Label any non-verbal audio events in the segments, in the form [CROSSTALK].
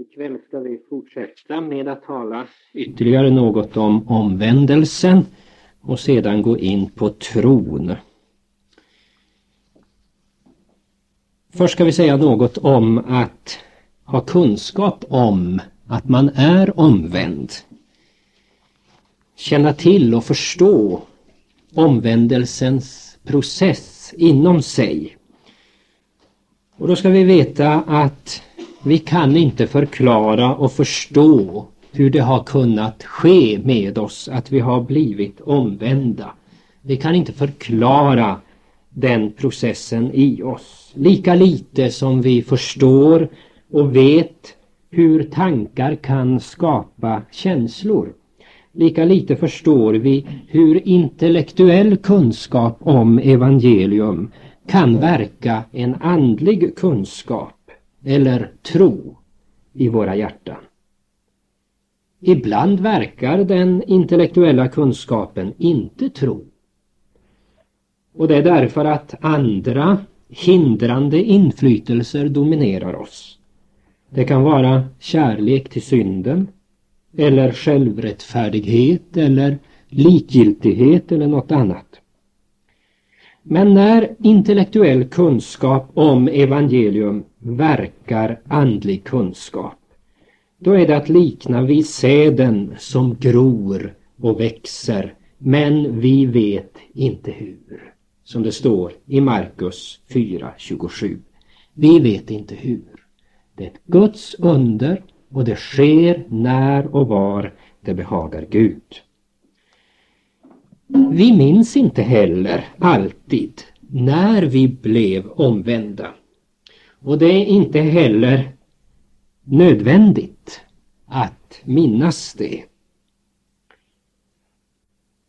Ikväll ska vi fortsätta med att tala ytterligare något om omvändelsen och sedan gå in på tron. Först ska vi säga något om att ha kunskap om att man är omvänd. Känna till och förstå omvändelsens process inom sig. Och då ska vi veta att vi kan inte förklara och förstå hur det har kunnat ske med oss att vi har blivit omvända. Vi kan inte förklara den processen i oss. Lika lite som vi förstår och vet hur tankar kan skapa känslor. Lika lite förstår vi hur intellektuell kunskap om evangelium kan verka en andlig kunskap eller tro i våra hjärtan. Ibland verkar den intellektuella kunskapen inte tro. Och det är därför att andra hindrande inflytelser dominerar oss. Det kan vara kärlek till synden eller självrättfärdighet eller likgiltighet eller något annat. Men när intellektuell kunskap om evangelium verkar andlig kunskap, då är det att likna vid säden som gror och växer, men vi vet inte hur. Som det står i Markus 4.27. Vi vet inte hur. Det är ett Guds under och det sker när och var det behagar Gud. Vi minns inte heller alltid när vi blev omvända. Och det är inte heller nödvändigt att minnas det.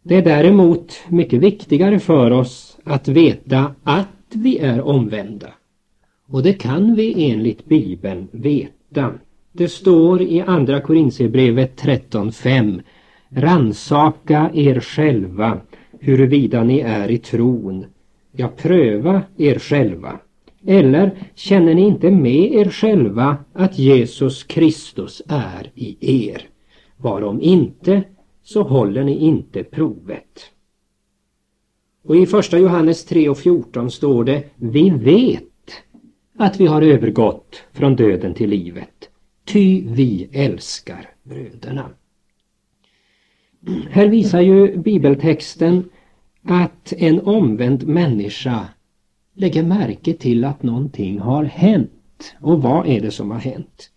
Det är däremot mycket viktigare för oss att veta att vi är omvända. Och det kan vi enligt Bibeln veta. Det står i Andra Korinthierbrevet 13.5 Ransaka er själva huruvida ni är i tron. Ja, pröva er själva. Eller känner ni inte med er själva att Jesus Kristus är i er? Varom inte, så håller ni inte provet. Och i första Johannes 3 och 14 står det Vi vet att vi har övergått från döden till livet, ty vi älskar bröderna. Här visar ju bibeltexten att en omvänd människa lägger märke till att någonting har hänt. Och vad är det som har hänt?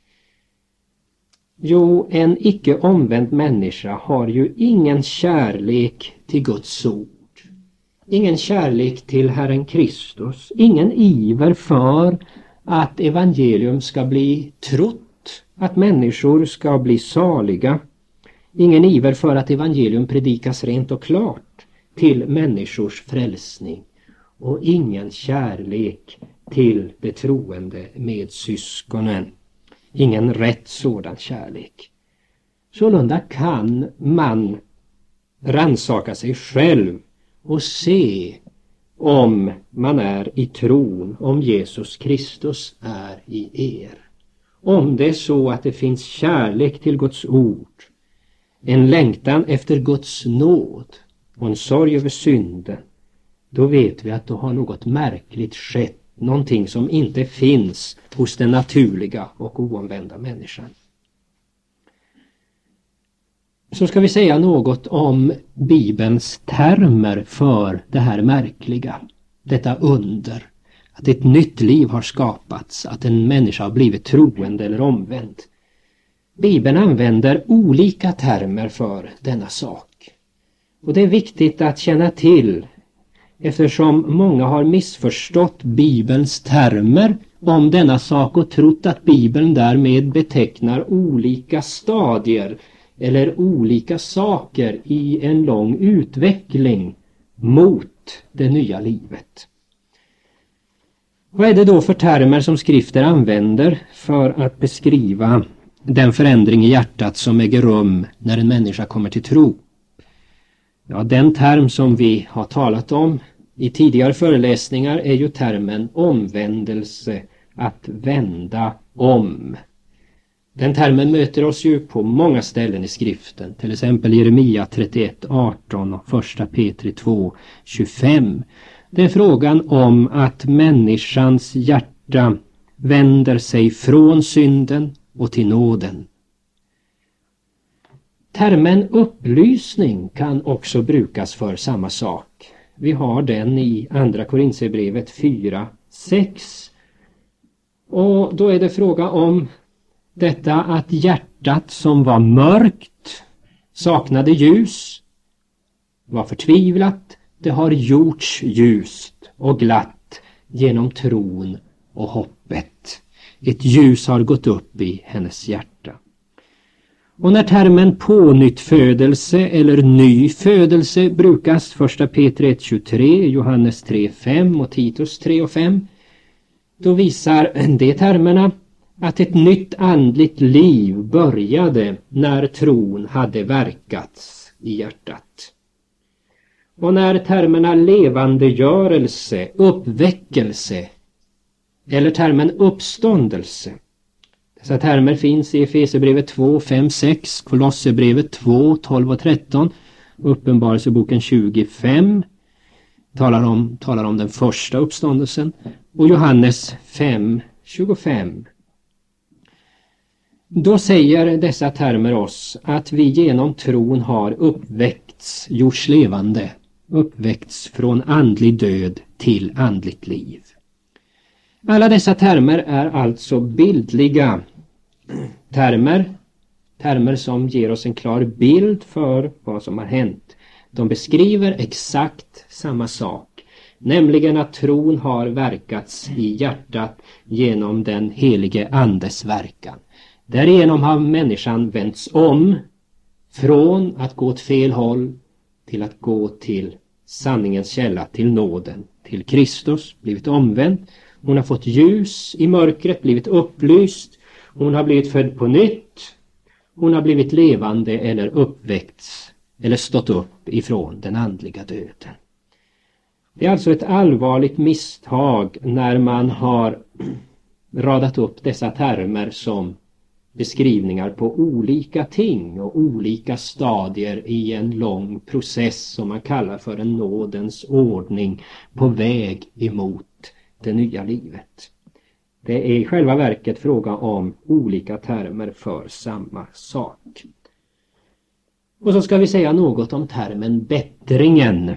Jo, en icke omvänd människa har ju ingen kärlek till Guds ord. Ingen kärlek till Herren Kristus. Ingen iver för att evangelium ska bli trott. Att människor ska bli saliga. Ingen iver för att evangelium predikas rent och klart till människors frälsning och ingen kärlek till de troende med syskonen. Ingen rätt sådan kärlek. Sålunda kan man ransaka sig själv och se om man är i tron, om Jesus Kristus är i er. Om det är så att det finns kärlek till Guds ord, en längtan efter Guds nåd och en sorg över synden, då vet vi att då har något märkligt skett, någonting som inte finns hos den naturliga och oomvända människan. Så ska vi säga något om Bibelns termer för det här märkliga, detta under. Att ett nytt liv har skapats, att en människa har blivit troende eller omvänd. Bibeln använder olika termer för denna sak. Och det är viktigt att känna till eftersom många har missförstått Bibelns termer om denna sak och trott att Bibeln därmed betecknar olika stadier eller olika saker i en lång utveckling mot det nya livet. Vad är det då för termer som skrifter använder för att beskriva den förändring i hjärtat som äger rum när en människa kommer till tro? Ja, den term som vi har talat om i tidigare föreläsningar är ju termen omvändelse, att vända om. Den termen möter oss ju på många ställen i skriften, till exempel Jeremia 31, 18 och 1 Petri 2, 25. Det är frågan om att människans hjärta vänder sig från synden och till nåden. Termen upplysning kan också brukas för samma sak. Vi har den i Andra Korinthierbrevet 4, 6. Och då är det fråga om detta att hjärtat som var mörkt, saknade ljus, var förtvivlat, det har gjorts ljust och glatt genom tron och hoppet. Ett ljus har gått upp i hennes hjärta. Och när termen pånyttfödelse eller ny födelse brukas, 1 Peter 1.23, Johannes 3.5 och Titus 3.5 då visar de termerna att ett nytt andligt liv började när tron hade verkats i hjärtat. Och när termerna levandegörelse, uppväckelse eller termen uppståndelse. Dessa termer finns i Efesierbrevet 2, 5, 6, Kolosserbrevet 2, 12 och 13 Uppenbarelseboken 25 talar om, talar om den första uppståndelsen. Och Johannes 5, 25 då säger dessa termer oss att vi genom tron har uppväckts, gjorts levande, uppväckts från andlig död till andligt liv. Alla dessa termer är alltså bildliga termer, termer som ger oss en klar bild för vad som har hänt. De beskriver exakt samma sak, nämligen att tron har verkats i hjärtat genom den helige Andes verkan. Därigenom har människan vänts om från att gå åt fel håll till att gå till sanningens källa, till nåden, till Kristus, blivit omvänd. Hon har fått ljus i mörkret, blivit upplyst. Hon har blivit född på nytt. Hon har blivit levande eller uppväckts eller stått upp ifrån den andliga döden. Det är alltså ett allvarligt misstag när man har [CLEARS THROAT] radat upp dessa termer som beskrivningar på olika ting och olika stadier i en lång process som man kallar för en nådens ordning på väg emot det nya livet. Det är i själva verket fråga om olika termer för samma sak. Och så ska vi säga något om termen bättringen.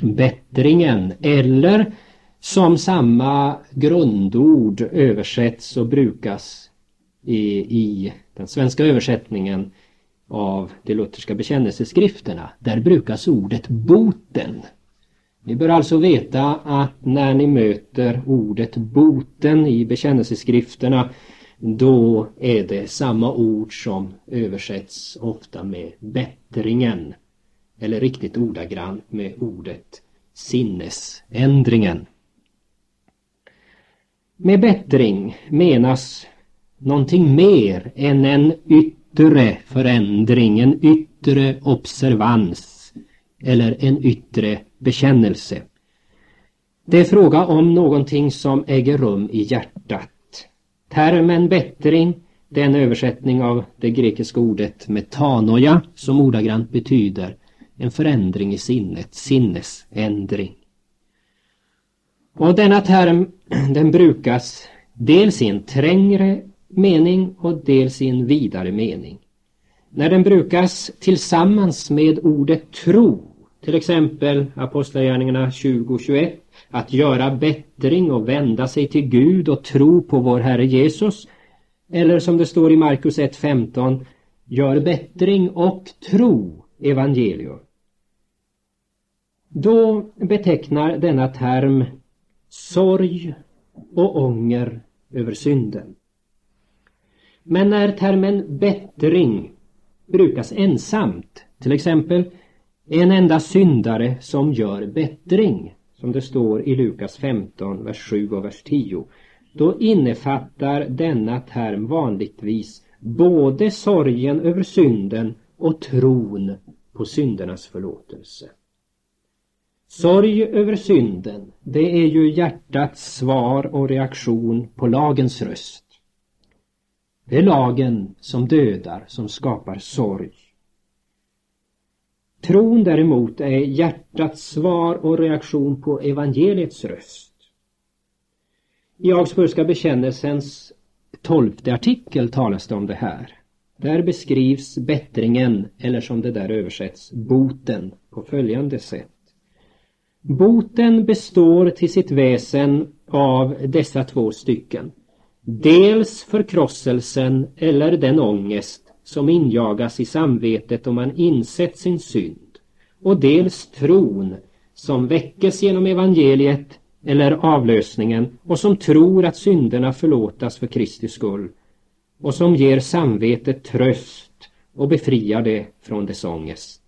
Bättringen eller som samma grundord översätts och brukas i, i den svenska översättningen av de lutherska bekännelseskrifterna. Där brukas ordet boten. Ni bör alltså veta att när ni möter ordet boten i bekännelseskrifterna då är det samma ord som översätts ofta med bättringen eller riktigt ordagrant med ordet sinnesändringen. Med bättring menas någonting mer än en yttre förändring, en yttre observans eller en yttre bekännelse. Det är fråga om någonting som äger rum i hjärtat. Termen bättring det är en översättning av det grekiska ordet metanoia som ordagrant betyder en förändring i sinnet, sinnesändring. Och denna term den brukas dels i en trängre mening och dels i en vidare mening. När den brukas tillsammans med ordet tro, till exempel Apostlagärningarna 20-21, att göra bättring och vända sig till Gud och tro på vår Herre Jesus, eller som det står i Markus 1.15, gör bättring och tro evangelium. Då betecknar denna term sorg och ånger över synden. Men när termen bättring brukas ensamt, till exempel en enda syndare som gör bättring, som det står i Lukas 15, vers 7 och vers 10, då innefattar denna term vanligtvis både sorgen över synden och tron på syndernas förlåtelse. Sorg över synden, det är ju hjärtats svar och reaktion på lagens röst. Det är lagen som dödar, som skapar sorg. Tron däremot är hjärtats svar och reaktion på evangeliets röst. I Augsburgska bekännelsens tolfte artikel talas det om det här. Där beskrivs bättringen, eller som det där översätts, boten, på följande sätt. Boten består till sitt väsen av dessa två stycken. Dels förkrosselsen eller den ångest som injagas i samvetet om man insett sin synd och dels tron som väckes genom evangeliet eller avlösningen och som tror att synderna förlåtas för Kristi skull och som ger samvetet tröst och befriar det från dess ångest.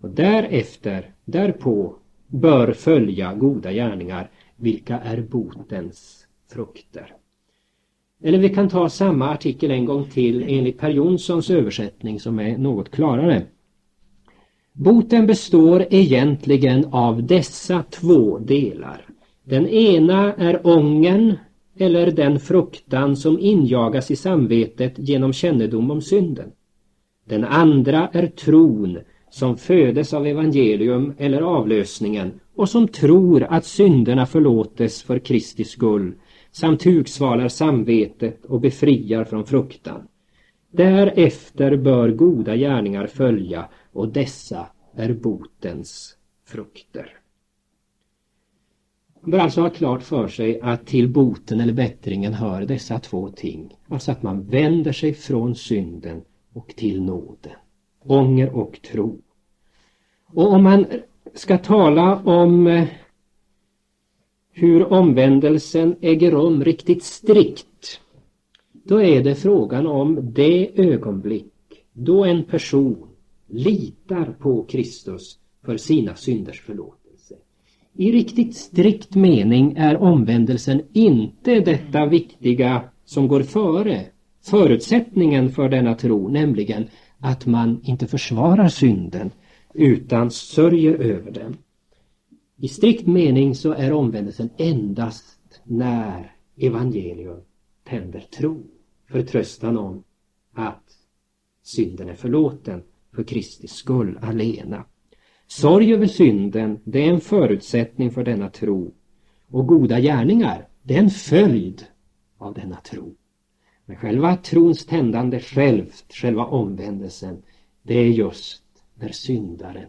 Och därefter, därpå, bör följa goda gärningar, vilka är botens frukter. Eller vi kan ta samma artikel en gång till enligt Per Jonssons översättning som är något klarare. Boten består egentligen av dessa två delar. Den ena är ången eller den fruktan som injagas i samvetet genom kännedom om synden. Den andra är tron som födes av evangelium eller avlösningen och som tror att synderna förlåtes för Kristi skull samt hugsvalar samvetet och befriar från fruktan. Därefter bör goda gärningar följa och dessa är botens frukter. Man bör alltså ha klart för sig att till boten eller bättringen hör dessa två ting. Alltså att man vänder sig från synden och till nåden. Ånger och tro. Och om man ska tala om eh, hur omvändelsen äger rum riktigt strikt då är det frågan om det ögonblick då en person litar på Kristus för sina synders förlåtelse. I riktigt strikt mening är omvändelsen inte detta viktiga som går före förutsättningen för denna tro, nämligen att man inte försvarar synden utan sörjer över den. I strikt mening så är omvändelsen endast när evangelium tänder tro, förtröstan om att synden är förlåten för Kristi skull alena. Sorg över synden, det är en förutsättning för denna tro. Och goda gärningar, det är en följd av denna tro. Men själva trons tändande självt, själva omvändelsen, det är just när syndaren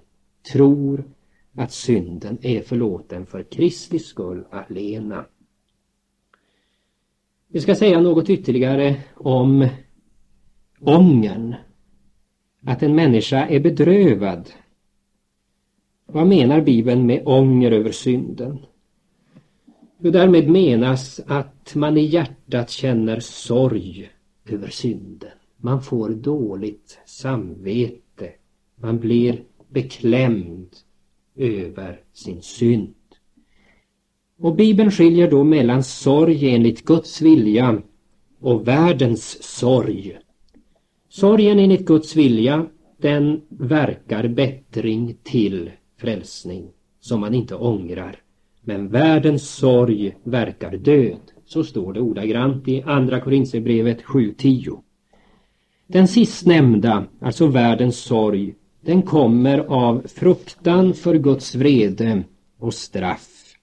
tror att synden är förlåten för Kristi skull alena. Vi ska säga något ytterligare om ångern. Att en människa är bedrövad. Vad menar Bibeln med ånger över synden? Jo, därmed menas att man i hjärtat känner sorg över synden. Man får dåligt samvete. Man blir beklämd över sin synd. Och Bibeln skiljer då mellan sorg enligt Guds vilja och världens sorg. Sorgen enligt Guds vilja, den verkar bättring till frälsning som man inte ångrar. Men världens sorg verkar död. Så står det ordagrant i Andra Korinthierbrevet 7.10. Den sistnämnda, alltså världens sorg, den kommer av fruktan för Guds vrede och straff.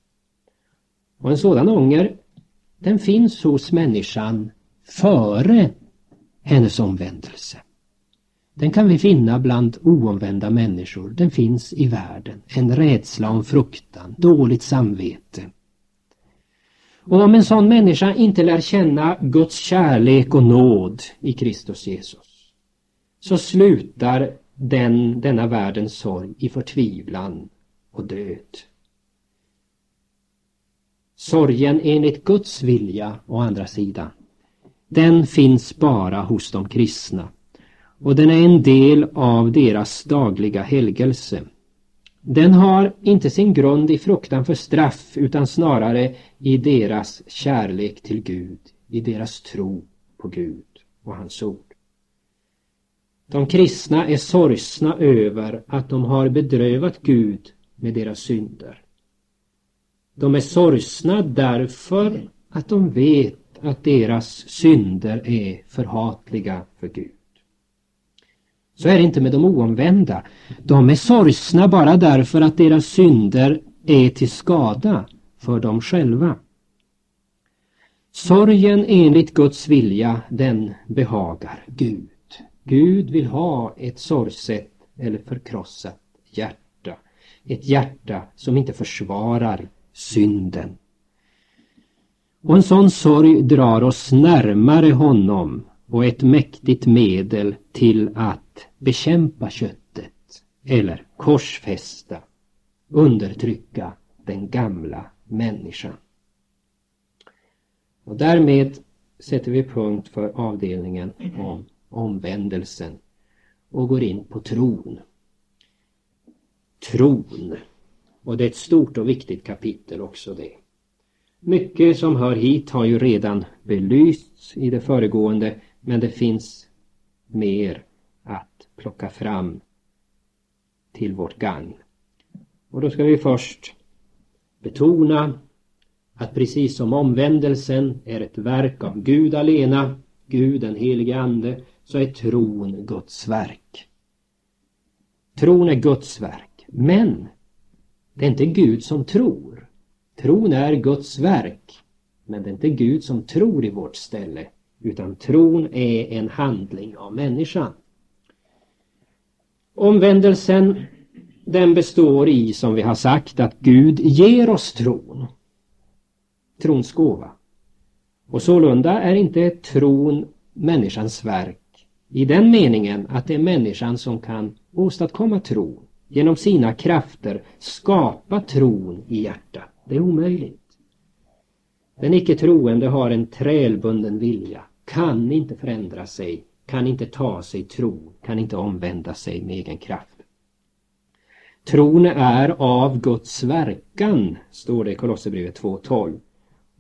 Och en sådan ånger, den finns hos människan före hennes omvändelse. Den kan vi finna bland oomvända människor. Den finns i världen. En rädsla om fruktan, dåligt samvete. Och om en sån människa inte lär känna Guds kärlek och nåd i Kristus Jesus så slutar den, denna världens sorg i förtvivlan och död. Sorgen enligt Guds vilja å andra sidan, den finns bara hos de kristna och den är en del av deras dagliga helgelse. Den har inte sin grund i fruktan för straff utan snarare i deras kärlek till Gud, i deras tro på Gud och hans ord. De kristna är sorgsna över att de har bedrövat Gud med deras synder. De är sorgsna därför att de vet att deras synder är förhatliga för Gud. Så är det inte med de oomvända. De är sorgsna bara därför att deras synder är till skada för dem själva. Sorgen enligt Guds vilja, den behagar Gud. Gud vill ha ett sorgset eller förkrossat hjärta. Ett hjärta som inte försvarar synden. Och en sån sorg drar oss närmare honom och ett mäktigt medel till att bekämpa köttet eller korsfästa, undertrycka den gamla människan. Och därmed sätter vi punkt för avdelningen om omvändelsen och går in på tron. Tron. Och det är ett stort och viktigt kapitel också det. Mycket som hör hit har ju redan belysts i det föregående men det finns mer att plocka fram till vårt gagn. Och då ska vi först betona att precis som omvändelsen är ett verk av Gud alena, Gud den helige Ande, så är tron Guds verk. Tron är Guds verk, men det är inte Gud som tror. Tron är Guds verk, men det är inte Gud som tror i vårt ställe, utan tron är en handling av människan. Omvändelsen den består i, som vi har sagt, att Gud ger oss tron. Trons gåva. Och sålunda är inte tron människans verk i den meningen att det är människan som kan åstadkomma tron genom sina krafter skapa tron i hjärtat. Det är omöjligt. Den icke troende har en trälbunden vilja, kan inte förändra sig, kan inte ta sig tro, kan inte omvända sig med egen kraft. Tron är av Guds verkan, står det i Kolosserbrevet 2.12.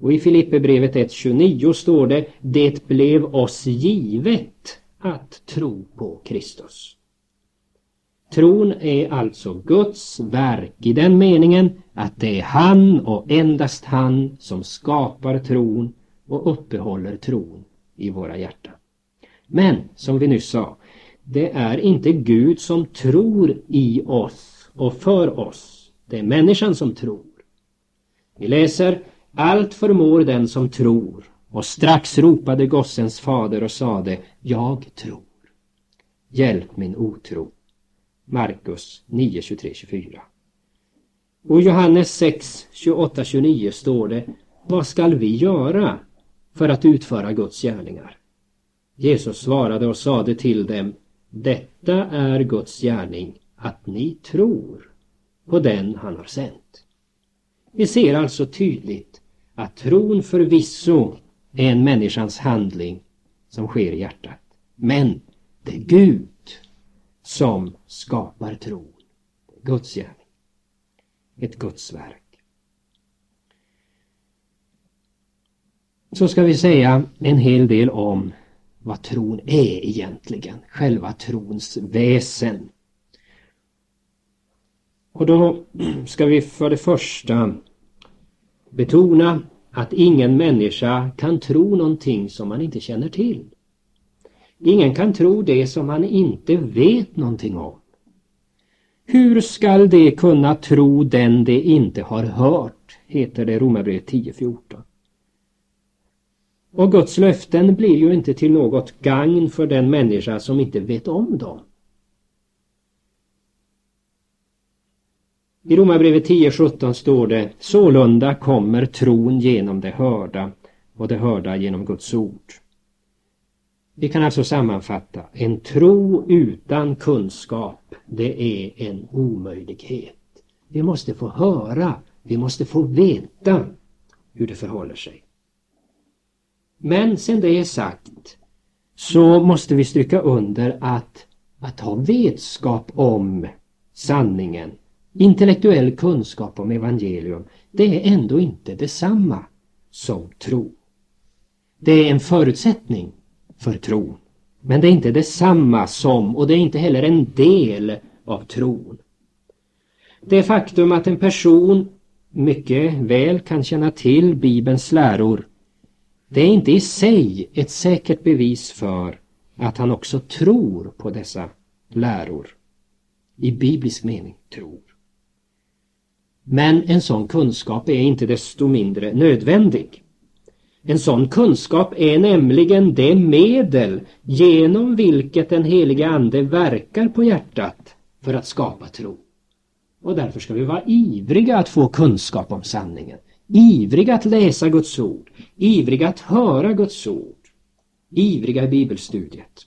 Och i Filipperbrevet 1.29 står det Det blev oss givet att tro på Kristus. Tron är alltså Guds verk i den meningen att det är han och endast han som skapar tron och uppehåller tron i våra hjärtan. Men som vi nyss sa, det är inte Gud som tror i oss och för oss. Det är människan som tror. Vi läser allt förmår den som tror och strax ropade gossens fader och sade Jag tror. Hjälp min otro. Markus 9, 23, 24. Och i Johannes 6, 28, 29 står det Vad skall vi göra för att utföra Guds gärningar? Jesus svarade och sade till dem Detta är Guds gärning, att ni tror på den han har sänt. Vi ser alltså tydligt att tron förvisso det är en människans handling som sker i hjärtat. Men det är Gud som skapar tron. Guds gärning. Ett Guds verk. Så ska vi säga en hel del om vad tron är egentligen. Själva trons väsen. Och då ska vi för det första betona att ingen människa kan tro någonting som man inte känner till. Ingen kan tro det som man inte vet någonting om. Hur skall de kunna tro den de inte har hört? heter det i Romarbrevet 10.14. Och Guds löften blir ju inte till något gagn för den människa som inte vet om dem. I Romarbrevet 10.17 står det Sålunda kommer tron genom det hörda och det hörda genom Guds ord. Vi kan alltså sammanfatta en tro utan kunskap det är en omöjlighet. Vi måste få höra, vi måste få veta hur det förhåller sig. Men sen det är sagt så måste vi stryka under att att ha vetskap om sanningen Intellektuell kunskap om evangelium, det är ändå inte detsamma som tro. Det är en förutsättning för tron. Men det är inte detsamma som och det är inte heller en del av tron. Det faktum att en person mycket väl kan känna till Bibelns läror Det är inte i sig ett säkert bevis för att han också tror på dessa läror. I biblisk mening tror. Men en sån kunskap är inte desto mindre nödvändig. En sån kunskap är nämligen det medel genom vilket den helige Ande verkar på hjärtat för att skapa tro. Och därför ska vi vara ivriga att få kunskap om sanningen. Ivriga att läsa Guds ord. Ivriga att höra Guds ord. Ivriga i bibelstudiet.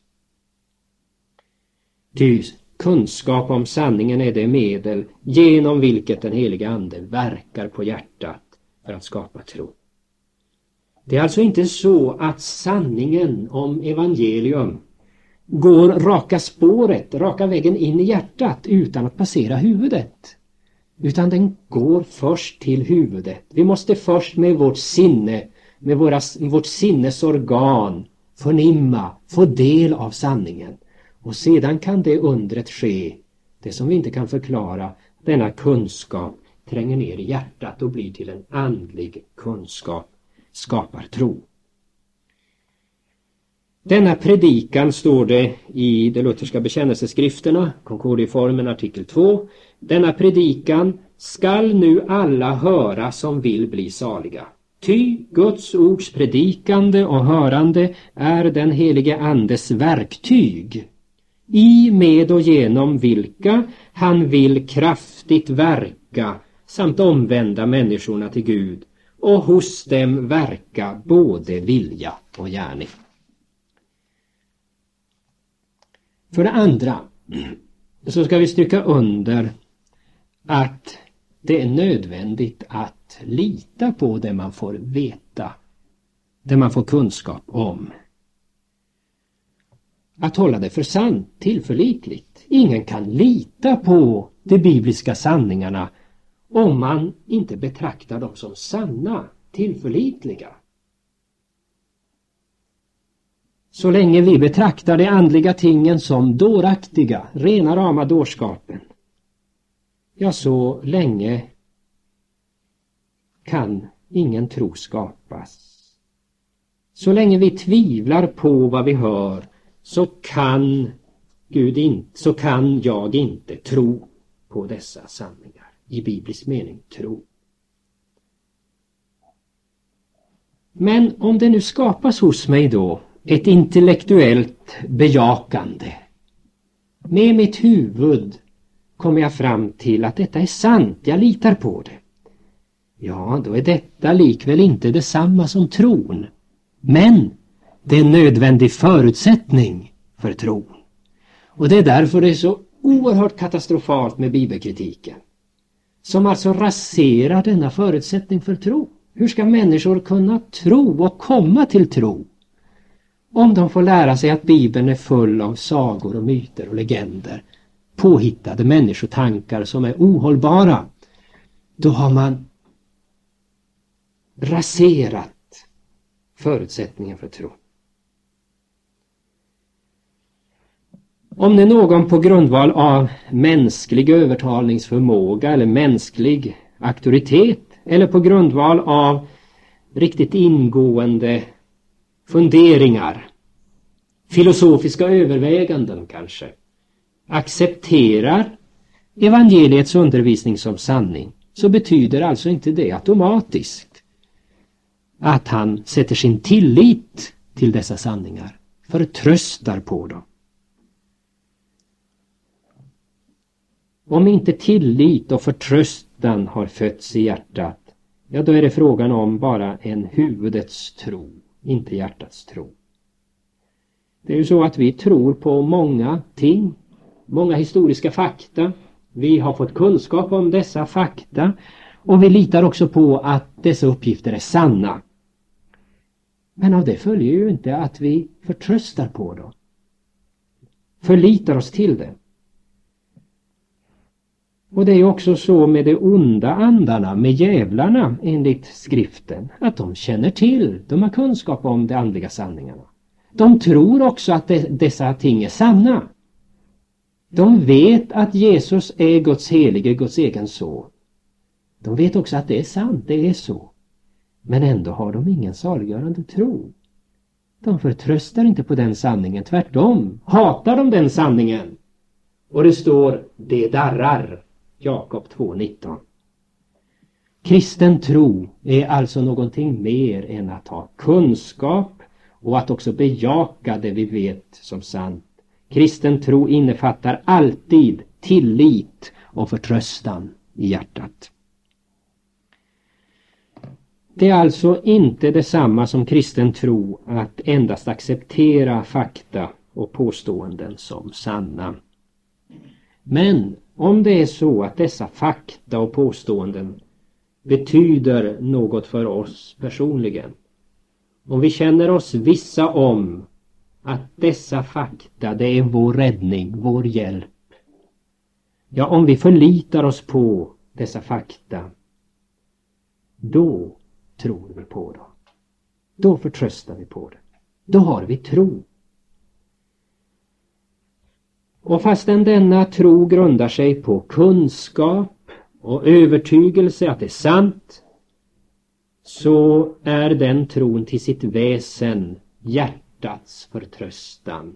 Ty kunskap om sanningen är det medel genom vilket den heliga Ande verkar på hjärtat för att skapa tro. Det är alltså inte så att sanningen om evangelium går raka spåret, raka vägen in i hjärtat utan att passera huvudet. Utan den går först till huvudet. Vi måste först med vårt sinne, med våra, vårt sinnesorgan förnimma, få del av sanningen. Och sedan kan det undret ske, det som vi inte kan förklara, denna kunskap tränger ner i hjärtat och blir till en andlig kunskap, skapar tro. Denna predikan står det i de lutherska bekännelseskrifterna, Concordieformen artikel 2. Denna predikan skall nu alla höra som vill bli saliga. Ty Guds ords predikande och hörande är den helige Andes verktyg i, med och genom vilka han vill kraftigt verka samt omvända människorna till Gud och hos dem verka både vilja och gärning. För det andra så ska vi stryka under att det är nödvändigt att lita på det man får veta, det man får kunskap om. Att hålla det för sant, tillförlitligt. Ingen kan lita på de bibliska sanningarna om man inte betraktar dem som sanna, tillförlitliga. Så länge vi betraktar de andliga tingen som dåraktiga, rena rama dårskapen, ja så länge kan ingen tro skapas. Så länge vi tvivlar på vad vi hör så kan Gud inte, så kan jag inte tro på dessa sanningar. I biblisk mening tro. Men om det nu skapas hos mig då ett intellektuellt bejakande. Med mitt huvud kommer jag fram till att detta är sant, jag litar på det. Ja, då är detta likväl inte detsamma som tron. Men det är en nödvändig förutsättning för tron. Och det är därför det är så oerhört katastrofalt med bibelkritiken. Som alltså raserar denna förutsättning för tro. Hur ska människor kunna tro och komma till tro? Om de får lära sig att Bibeln är full av sagor och myter och legender, påhittade människotankar som är ohållbara, då har man raserat förutsättningen för tro. Om det är någon på grundval av mänsklig övertalningsförmåga eller mänsklig auktoritet eller på grundval av riktigt ingående funderingar, filosofiska överväganden kanske, accepterar evangeliets undervisning som sanning så betyder alltså inte det automatiskt att han sätter sin tillit till dessa sanningar, förtröstar på dem. Om inte tillit och förtröstan har fötts i hjärtat, ja då är det frågan om bara en huvudets tro, inte hjärtats tro. Det är ju så att vi tror på många ting, många historiska fakta. Vi har fått kunskap om dessa fakta och vi litar också på att dessa uppgifter är sanna. Men av det följer ju inte att vi förtröstar på dem. Förlitar oss till det. Och det är också så med de onda andarna, med djävlarna enligt skriften, att de känner till, de har kunskap om de andliga sanningarna. De tror också att de, dessa ting är sanna. De vet att Jesus är Guds helige, Guds egen son. De vet också att det är sant, det är så. Men ändå har de ingen saliggörande tro. De förtröstar inte på den sanningen, tvärtom hatar de den sanningen. Och det står, det darrar. Jakob 2.19. Kristen tro är alltså någonting mer än att ha kunskap och att också bejaka det vi vet som sant. Kristen tro innefattar alltid tillit och förtröstan i hjärtat. Det är alltså inte detsamma som kristen tro att endast acceptera fakta och påståenden som sanna. Men om det är så att dessa fakta och påståenden betyder något för oss personligen. Om vi känner oss vissa om att dessa fakta, det är vår räddning, vår hjälp. Ja, om vi förlitar oss på dessa fakta, då tror vi på dem. Då förtröstar vi på det. Då har vi tro. Och fastän denna tro grundar sig på kunskap och övertygelse att det är sant så är den tron till sitt väsen hjärtats förtröstan.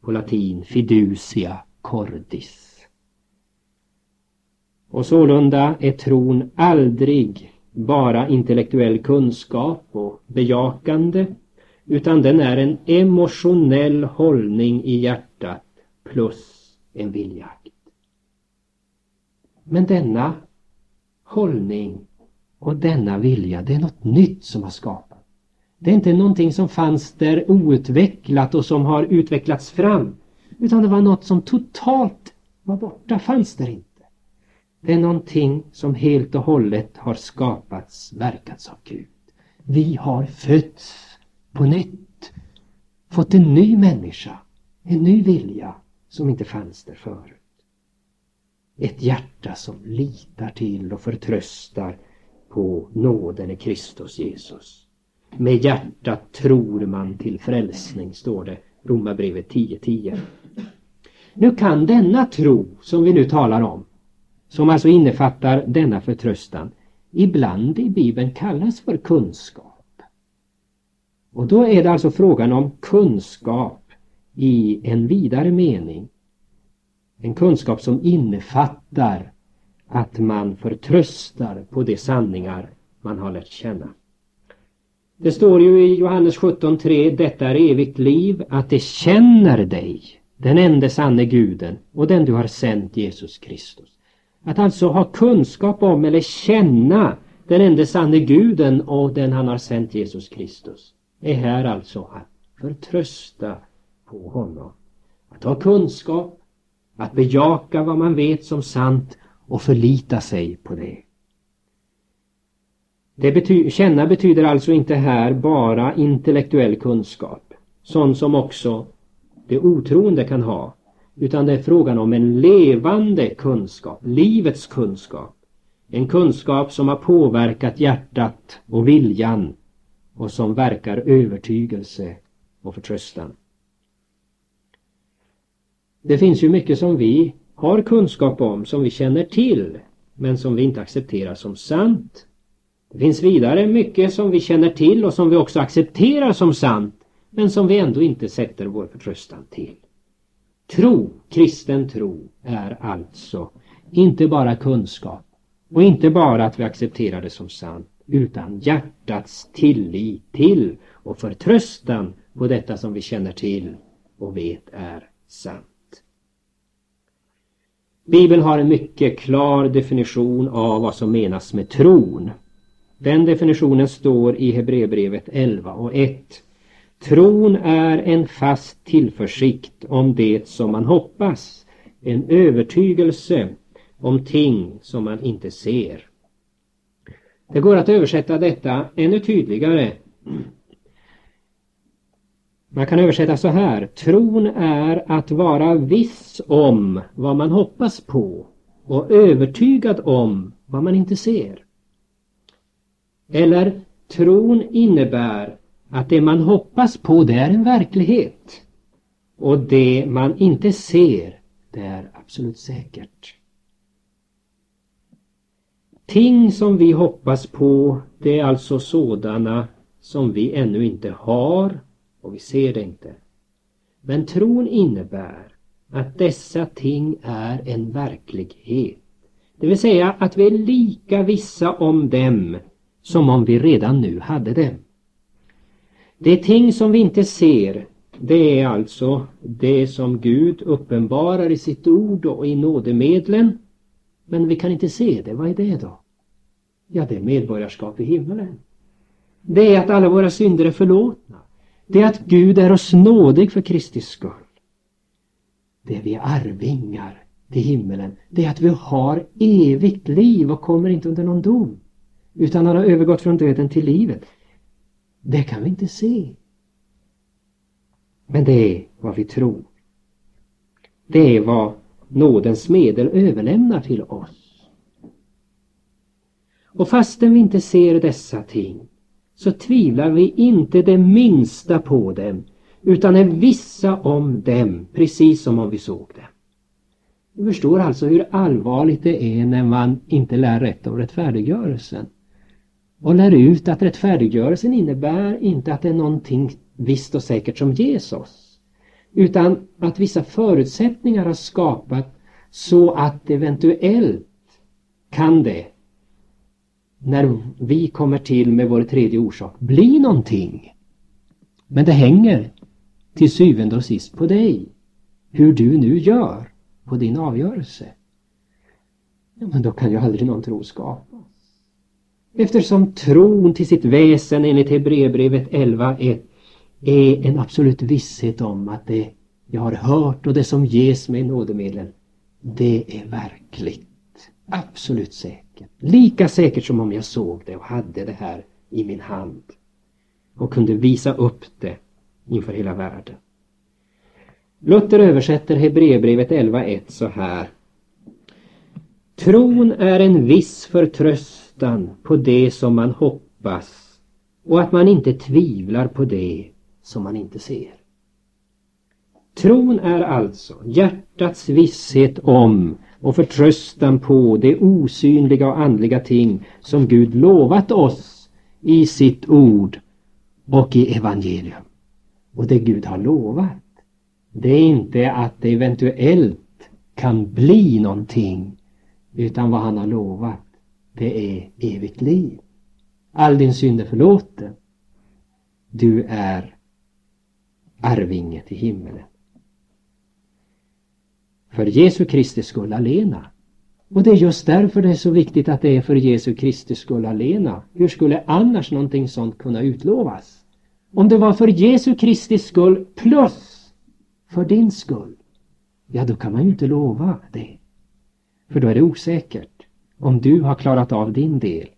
På latin fiducia cordis. Och sålunda är tron aldrig bara intellektuell kunskap och bejakande utan den är en emotionell hållning i hjärtat plus en viljakt. Men denna hållning och denna vilja, det är något nytt som har skapats. Det är inte någonting som fanns där outvecklat och som har utvecklats fram. Utan det var något som totalt var borta, fanns där inte. Det är någonting som helt och hållet har skapats, verkats av Gud. Vi har fötts på nytt. Fått en ny människa, en ny vilja som inte fanns där förut. Ett hjärta som litar till och förtröstar på nåden i Kristus Jesus. Med hjärtat tror man till frälsning, står det Romarbrevet 10.10. 10. Nu kan denna tro som vi nu talar om, som alltså innefattar denna förtröstan, ibland i Bibeln kallas för kunskap. Och då är det alltså frågan om kunskap i en vidare mening. En kunskap som innefattar att man förtröstar på de sanningar man har lärt känna. Det står ju i Johannes 17.3 Detta är evigt liv, att de känner dig, den enda sanne guden och den du har sänt Jesus Kristus. Att alltså ha kunskap om eller känna den enda sanne guden och den han har sänt Jesus Kristus är här alltså att förtrösta på honom. Att ha kunskap, att bejaka vad man vet som sant och förlita sig på det. det bety känna betyder alltså inte här bara intellektuell kunskap, sån som också det otroende kan ha, utan det är frågan om en levande kunskap, livets kunskap. En kunskap som har påverkat hjärtat och viljan och som verkar övertygelse och förtröstan. Det finns ju mycket som vi har kunskap om, som vi känner till, men som vi inte accepterar som sant. Det finns vidare mycket som vi känner till och som vi också accepterar som sant, men som vi ändå inte sätter vår förtröstan till. Tro, kristen tro, är alltså inte bara kunskap och inte bara att vi accepterar det som sant, utan hjärtats tillit till och förtröstan på detta som vi känner till och vet är sant. Bibeln har en mycket klar definition av vad som menas med tron. Den definitionen står i Hebreerbrevet 11 och 1. Tron är en fast tillförsikt om det som man hoppas, en övertygelse om ting som man inte ser. Det går att översätta detta ännu tydligare man kan översätta så här. Tron är att vara viss om vad man hoppas på och övertygad om vad man inte ser. Eller tron innebär att det man hoppas på det är en verklighet och det man inte ser det är absolut säkert. ting som vi hoppas på, det är alltså sådana som vi ännu inte har och vi ser det inte. Men tron innebär att dessa ting är en verklighet. Det vill säga att vi är lika vissa om dem som om vi redan nu hade dem. Det ting som vi inte ser, det är alltså det som Gud uppenbarar i sitt ord och i nådemedlen. Men vi kan inte se det, vad är det då? Ja, det är medborgarskap i himmelen. Det är att alla våra synder är förlåtna. Det är att Gud är oss nådig för Kristi skull. Det är vi arvingar till himmelen. Det är att vi har evigt liv och kommer inte under någon dom. Utan har övergått från döden till livet. Det kan vi inte se. Men det är vad vi tror. Det är vad nådens medel överlämnar till oss. Och fastän vi inte ser dessa ting så tvivlar vi inte det minsta på dem utan är vissa om dem precis som om vi såg dem. Du förstår alltså hur allvarligt det är när man inte lär rätt om rättfärdiggörelsen. Och lär ut att rättfärdiggörelsen innebär inte att det är någonting visst och säkert som ges oss. Utan att vissa förutsättningar har skapat så att eventuellt kan det när vi kommer till med vår tredje orsak bli någonting. Men det hänger till syvende och sist på dig. Hur du nu gör på din avgörelse. Ja, men då kan ju aldrig någon tro skapas. Eftersom tron till sitt väsen enligt Hebreerbrevet 11.1 är en absolut visshet om att det jag har hört och det som ges mig nådemedlen, det är verkligt. Absolut säkert. Lika säkert som om jag såg det och hade det här i min hand och kunde visa upp det inför hela världen. Luther översätter Hebreerbrevet 11.1 så här. Tron är en viss förtröstan på det som man hoppas och att man inte tvivlar på det som man inte ser. Tron är alltså hjärtats visshet om och förtröstan på de osynliga och andliga ting som Gud lovat oss i sitt ord och i evangelium. Och det Gud har lovat, det är inte att det eventuellt kan bli någonting utan vad han har lovat, det är evigt liv. All din synd är förlåten. Du är arvinge till himmelen. För Jesu Kristi skull alena. Och det är just därför det är så viktigt att det är för Jesu Kristi skull alena. Hur skulle annars någonting sånt kunna utlovas? Om det var för Jesu Kristi skull plus för din skull. Ja, då kan man ju inte lova det. För då är det osäkert om du har klarat av din del.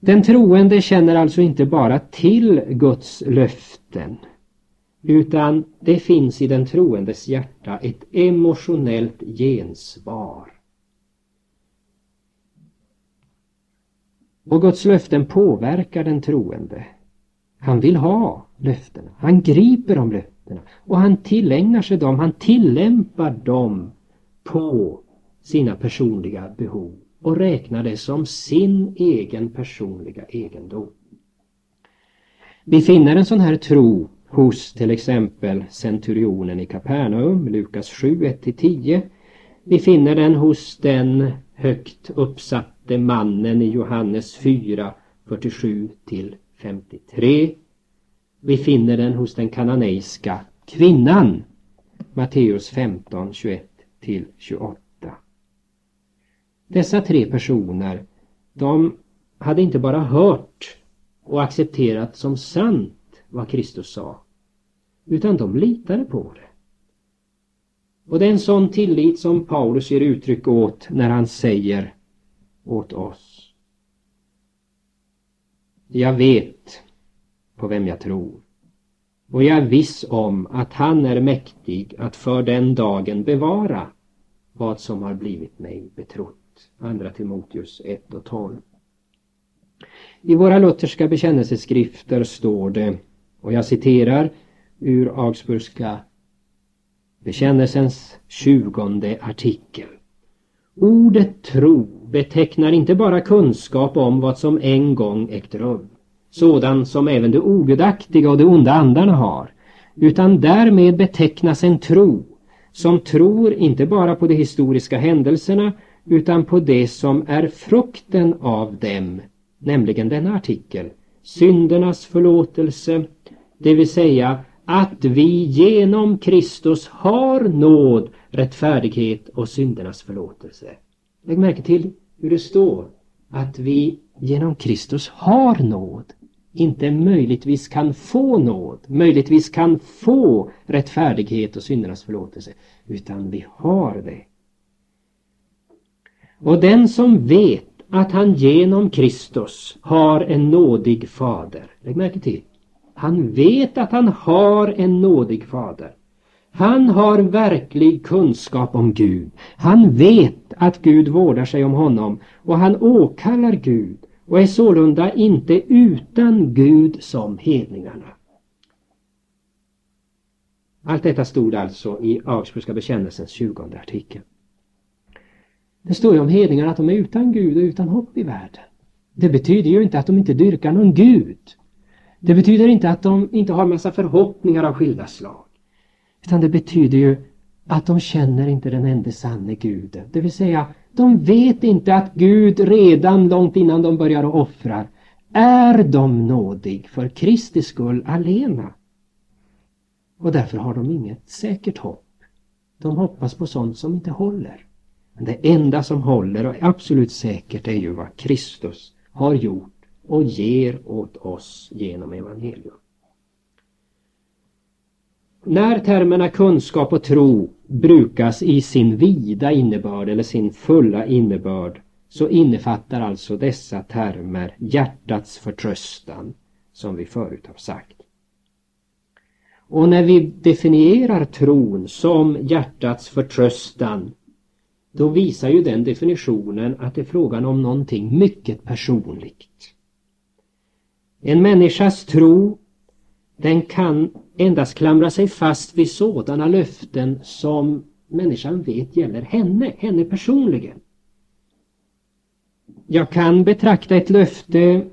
Den troende känner alltså inte bara till Guds löften utan det finns i den troendes hjärta ett emotionellt gensvar. Och Guds löften påverkar den troende. Han vill ha löftena. Han griper om löftena och han tillägnar sig dem. Han tillämpar dem på sina personliga behov och räknar det som sin egen personliga egendom. Vi finner en sån här tro hos till exempel centurionen i Kapernaum, Lukas 7, 1-10. Vi finner den hos den högt uppsatte mannen i Johannes 4, 47-53. Vi finner den hos den kananeiska kvinnan, Matteus 15, 21-28. Dessa tre personer, de hade inte bara hört och accepterat som sant vad Kristus sa. Utan de litade på det. Och det är en sån tillit som Paulus ger uttryck åt när han säger åt oss. Jag vet på vem jag tror. Och jag är viss om att han är mäktig att för den dagen bevara vad som har blivit mig betrott. Andra Timoteus 1 och 12. I våra lutherska bekännelseskrifter står det och jag citerar ur Augsburgska bekännelsens tjugonde artikel. Ordet tro betecknar inte bara kunskap om vad som en gång ägt rum, sådan som även de ogudaktiga och de onda andarna har, utan därmed betecknas en tro som tror inte bara på de historiska händelserna utan på det som är frukten av dem, nämligen denna artikel, syndernas förlåtelse, det vill säga att vi genom Kristus har nåd, rättfärdighet och syndernas förlåtelse. Lägg märke till hur det står att vi genom Kristus har nåd. Inte möjligtvis kan få nåd, möjligtvis kan få rättfärdighet och syndernas förlåtelse, utan vi har det. Och den som vet att han genom Kristus har en nådig fader, lägg märke till, han vet att han har en nådig fader. Han har verklig kunskap om Gud. Han vet att Gud vårdar sig om honom och han åkallar Gud och är sålunda inte utan Gud som hedningarna. Allt detta stod alltså i Augsburgska bekännelsens 20 artikel. Det står ju om hedningarna att de är utan Gud och utan hopp i världen. Det betyder ju inte att de inte dyrkar någon Gud. Det betyder inte att de inte har massa förhoppningar av skilda slag. Utan det betyder ju att de känner inte den enda sanne guden. Det vill säga, de vet inte att Gud redan långt innan de börjar att offra är de nådig för Kristi skull alena. Och därför har de inget säkert hopp. De hoppas på sånt som inte håller. Men det enda som håller och är absolut säkert är ju vad Kristus har gjort och ger åt oss genom evangelium. När termerna kunskap och tro brukas i sin vida innebörd eller sin fulla innebörd så innefattar alltså dessa termer hjärtats förtröstan som vi förut har sagt. Och när vi definierar tron som hjärtats förtröstan då visar ju den definitionen att det är frågan om någonting mycket personligt. En människas tro den kan endast klamra sig fast vid sådana löften som människan vet gäller henne, henne personligen. Jag kan betrakta ett löfte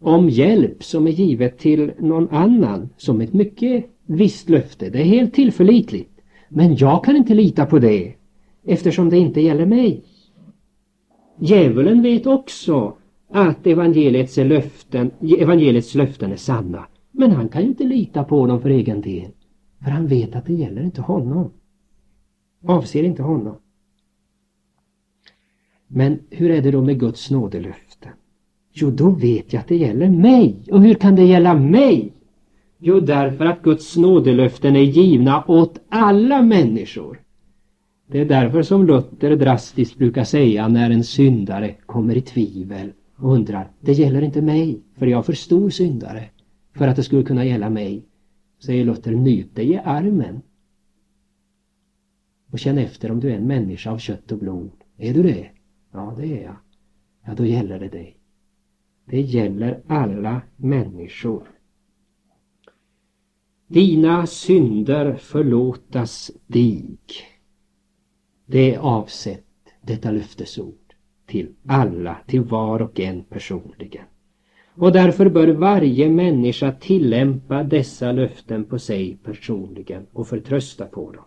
om hjälp som är givet till någon annan som ett mycket visst löfte. Det är helt tillförlitligt. Men jag kan inte lita på det eftersom det inte gäller mig. Djävulen vet också att evangeliets löften, evangeliets löften är sanna. Men han kan ju inte lita på dem för egen del. För han vet att det gäller inte honom. Avser inte honom. Men hur är det då med Guds nådelöften? Jo, då vet jag att det gäller mig. Och hur kan det gälla mig? Jo, därför att Guds nådelöften är givna åt alla människor. Det är därför som Luther drastiskt brukar säga när en syndare kommer i tvivel och undrar, det gäller inte mig, för jag är för stor syndare för att det skulle kunna gälla mig. Säger Luther, nyp dig i armen. Och känn efter om du är en människa av kött och blod. Är du det? Ja, det är jag. Ja, då gäller det dig. Det gäller alla människor. Dina synder förlåtas dig. Det är avsett, detta löftesord, till alla, till var och en personligen. Och därför bör varje människa tillämpa dessa löften på sig personligen och förtrösta på dem.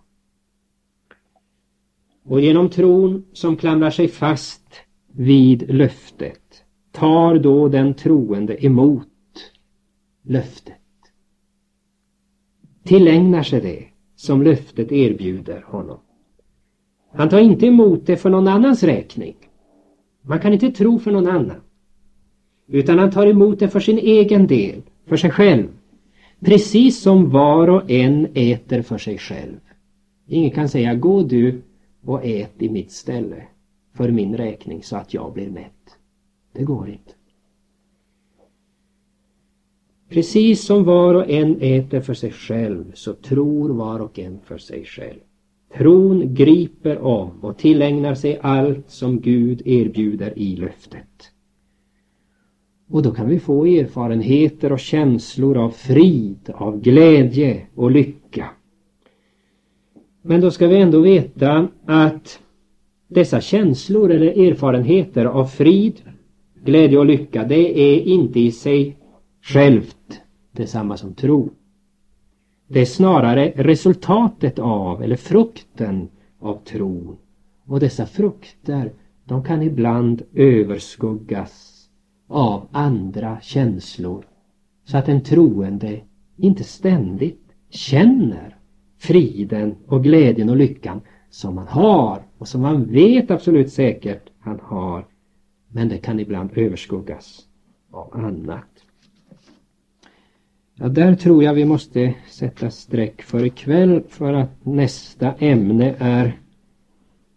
Och genom tron som klamrar sig fast vid löftet tar då den troende emot löftet. Tillägnar sig det som löftet erbjuder honom. Han tar inte emot det för någon annans räkning. Man kan inte tro för någon annan. Utan han tar emot det för sin egen del, för sig själv. Precis som var och en äter för sig själv. Ingen kan säga gå du och ät i mitt ställe för min räkning så att jag blir mätt. Det går inte. Precis som var och en äter för sig själv så tror var och en för sig själv. Tron griper om och tillägnar sig allt som Gud erbjuder i löftet. Och då kan vi få erfarenheter och känslor av frid, av glädje och lycka. Men då ska vi ändå veta att dessa känslor eller erfarenheter av frid, glädje och lycka, det är inte i sig självt detsamma som tro. Det är snarare resultatet av, eller frukten av tron. Och dessa frukter, de kan ibland överskuggas av andra känslor. Så att en troende inte ständigt känner friden och glädjen och lyckan som man har och som man vet absolut säkert han har. Men det kan ibland överskuggas av annat. Ja, där tror jag vi måste sätta streck för ikväll för att nästa ämne är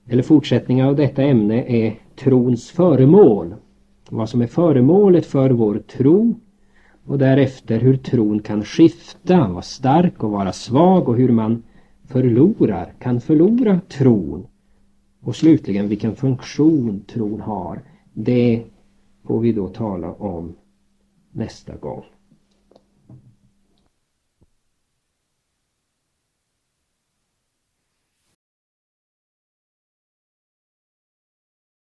eller fortsättningen av detta ämne är trons föremål. Vad som är föremålet för vår tro och därefter hur tron kan skifta, vara stark och vara svag och hur man förlorar, kan förlora tron. Och slutligen vilken funktion tron har. Det får vi då tala om nästa gång.